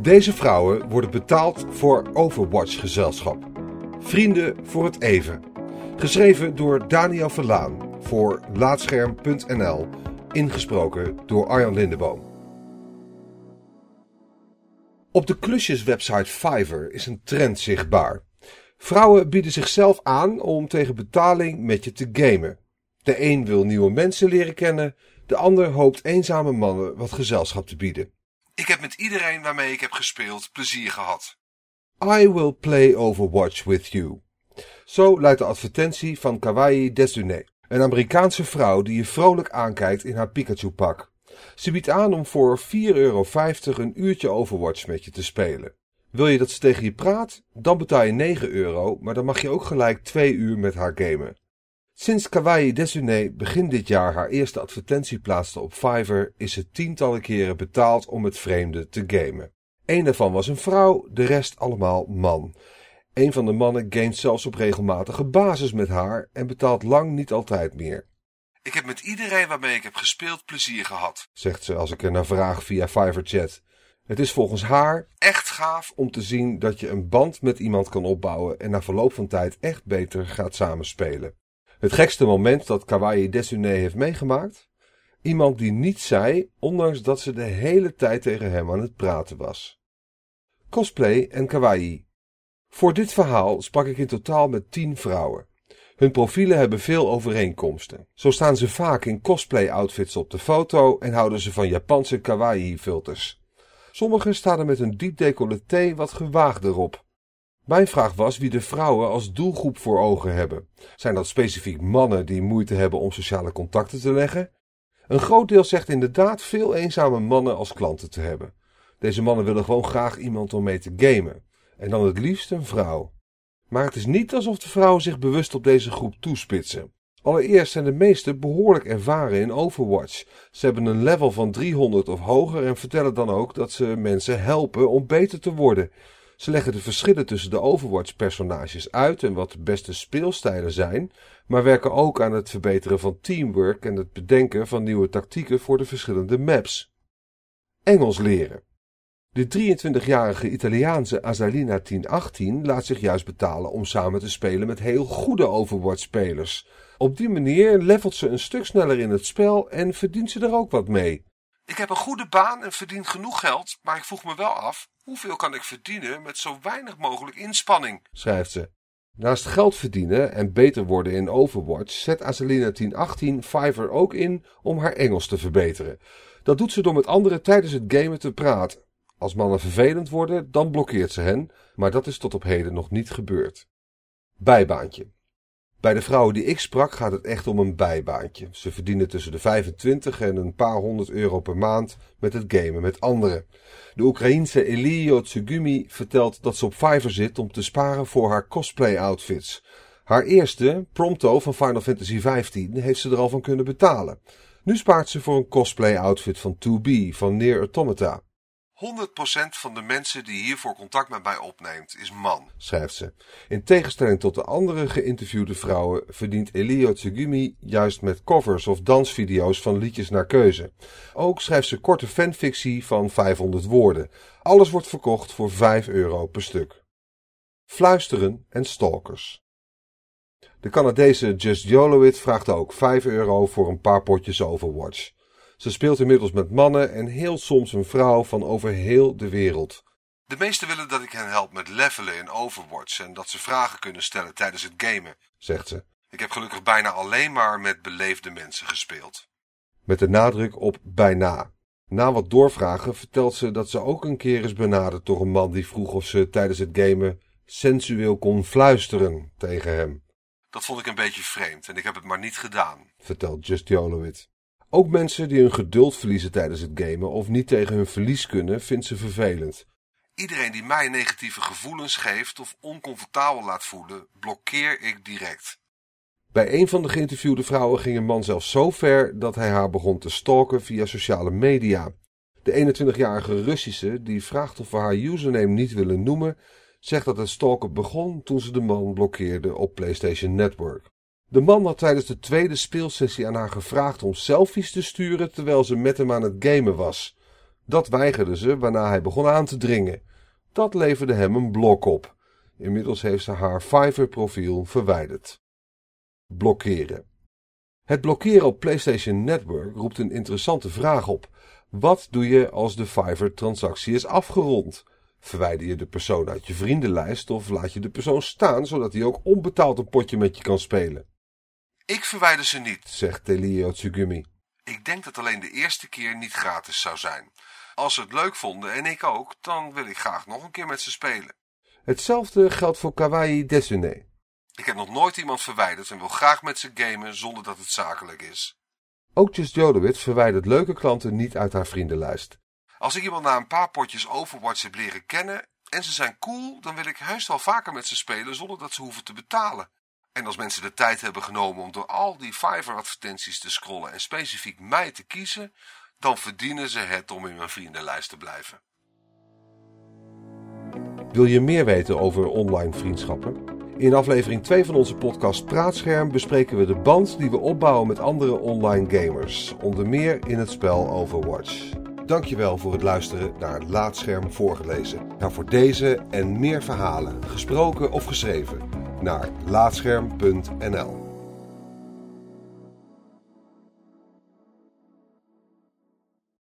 Deze vrouwen worden betaald voor Overwatch gezelschap. Vrienden voor het even. Geschreven door Daniel Verlaan voor Laatscherm.nl. Ingesproken door Arjan Lindeboom. Op de klusjeswebsite Fiverr is een trend zichtbaar. Vrouwen bieden zichzelf aan om tegen betaling met je te gamen. De een wil nieuwe mensen leren kennen, de ander hoopt eenzame mannen wat gezelschap te bieden. Ik heb met iedereen waarmee ik heb gespeeld plezier gehad. I will play Overwatch with you. Zo luidt de advertentie van Kawaii Desune, een Amerikaanse vrouw die je vrolijk aankijkt in haar Pikachu-pak. Ze biedt aan om voor 4,50 euro een uurtje Overwatch met je te spelen. Wil je dat ze tegen je praat? Dan betaal je 9 euro, maar dan mag je ook gelijk 2 uur met haar gamen. Sinds Kawaii Desune begin dit jaar haar eerste advertentie plaatste op Fiverr, is ze tientallen keren betaald om het vreemde te gamen. Eén daarvan was een vrouw, de rest allemaal man. Een van de mannen gamet zelfs op regelmatige basis met haar en betaalt lang niet altijd meer. Ik heb met iedereen waarmee ik heb gespeeld plezier gehad, zegt ze als ik er naar vraag via Fiverr chat. Het is volgens haar echt gaaf om te zien dat je een band met iemand kan opbouwen en na verloop van tijd echt beter gaat samenspelen. Het gekste moment dat Kawaii Desune heeft meegemaakt? Iemand die niets zei, ondanks dat ze de hele tijd tegen hem aan het praten was. Cosplay en kawaii. Voor dit verhaal sprak ik in totaal met tien vrouwen. Hun profielen hebben veel overeenkomsten. Zo staan ze vaak in cosplay outfits op de foto en houden ze van Japanse kawaii filters. Sommigen staan er met een diep decolleté wat gewaagder op. Mijn vraag was wie de vrouwen als doelgroep voor ogen hebben. Zijn dat specifiek mannen die moeite hebben om sociale contacten te leggen? Een groot deel zegt inderdaad veel eenzame mannen als klanten te hebben. Deze mannen willen gewoon graag iemand om mee te gamen. En dan het liefst een vrouw. Maar het is niet alsof de vrouwen zich bewust op deze groep toespitsen. Allereerst zijn de meesten behoorlijk ervaren in Overwatch. Ze hebben een level van 300 of hoger en vertellen dan ook dat ze mensen helpen om beter te worden. Ze leggen de verschillen tussen de Overwatch-personages uit en wat de beste speelstijlen zijn, maar werken ook aan het verbeteren van teamwork en het bedenken van nieuwe tactieken voor de verschillende maps. Engels leren. De 23-jarige Italiaanse Azalina 1018 laat zich juist betalen om samen te spelen met heel goede Overwatch-spelers. Op die manier levelt ze een stuk sneller in het spel en verdient ze er ook wat mee. Ik heb een goede baan en verdien genoeg geld, maar ik vroeg me wel af hoeveel kan ik verdienen met zo weinig mogelijk inspanning, schrijft ze. Naast geld verdienen en beter worden in Overwatch zet Azalina 1018 Fiverr ook in om haar Engels te verbeteren. Dat doet ze door met anderen tijdens het gamen te praten. Als mannen vervelend worden, dan blokkeert ze hen, maar dat is tot op heden nog niet gebeurd. Bijbaantje. Bij de vrouwen die ik sprak gaat het echt om een bijbaantje. Ze verdienen tussen de 25 en een paar honderd euro per maand met het gamen met anderen. De Oekraïense Elio Tsugumi vertelt dat ze op Fiverr zit om te sparen voor haar cosplay outfits. Haar eerste, Prompto van Final Fantasy XV, heeft ze er al van kunnen betalen. Nu spaart ze voor een cosplay outfit van 2B van Near Automata. 100% van de mensen die hiervoor contact met mij opneemt is man, schrijft ze. In tegenstelling tot de andere geïnterviewde vrouwen verdient Elio Tsugumi juist met covers of dansvideo's van liedjes naar keuze. Ook schrijft ze korte fanfictie van 500 woorden. Alles wordt verkocht voor 5 euro per stuk. Fluisteren en stalkers. De Canadese Just Jolowit vraagt ook 5 euro voor een paar potjes Overwatch. Ze speelt inmiddels met mannen en heel soms een vrouw van over heel de wereld. De meesten willen dat ik hen help met levelen in Overwatch en dat ze vragen kunnen stellen tijdens het gamen, zegt ze. Ik heb gelukkig bijna alleen maar met beleefde mensen gespeeld. Met de nadruk op bijna. Na wat doorvragen vertelt ze dat ze ook een keer is benaderd door een man die vroeg of ze tijdens het gamen sensueel kon fluisteren tegen hem. Dat vond ik een beetje vreemd en ik heb het maar niet gedaan, vertelt Just Jolowit. Ook mensen die hun geduld verliezen tijdens het gamen of niet tegen hun verlies kunnen, vindt ze vervelend. Iedereen die mij negatieve gevoelens geeft of oncomfortabel laat voelen, blokkeer ik direct. Bij een van de geïnterviewde vrouwen ging een man zelfs zo ver dat hij haar begon te stalken via sociale media. De 21-jarige Russische, die vraagt of we haar username niet willen noemen, zegt dat het stalken begon toen ze de man blokkeerde op PlayStation Network. De man had tijdens de tweede speelsessie aan haar gevraagd om selfies te sturen terwijl ze met hem aan het gamen was. Dat weigerde ze waarna hij begon aan te dringen. Dat leverde hem een blok op. Inmiddels heeft ze haar Fiverr-profiel verwijderd. Blokkeren. Het blokkeren op PlayStation Network roept een interessante vraag op. Wat doe je als de Fiverr-transactie is afgerond? Verwijder je de persoon uit je vriendenlijst of laat je de persoon staan zodat hij ook onbetaald een potje met je kan spelen? Ik verwijder ze niet, zegt Telio Tsugumi. Ik denk dat alleen de eerste keer niet gratis zou zijn. Als ze het leuk vonden en ik ook, dan wil ik graag nog een keer met ze spelen. Hetzelfde geldt voor Kawaii Desune. Ik heb nog nooit iemand verwijderd en wil graag met ze gamen zonder dat het zakelijk is. Ook Just Jodowitz verwijdert leuke klanten niet uit haar vriendenlijst. Als ik iemand na een paar potjes Overwatch heb leren kennen en ze zijn cool, dan wil ik heus wel vaker met ze spelen zonder dat ze hoeven te betalen. En als mensen de tijd hebben genomen om door al die Fiverr-advertenties te scrollen en specifiek mij te kiezen, dan verdienen ze het om in mijn vriendenlijst te blijven. Wil je meer weten over online vriendschappen? In aflevering 2 van onze podcast Praatscherm bespreken we de band die we opbouwen met andere online gamers, onder meer in het spel Overwatch. Dankjewel voor het luisteren naar Laatscherm voorgelezen. Ga voor deze en meer verhalen, gesproken of geschreven, naar laatscherm.nl.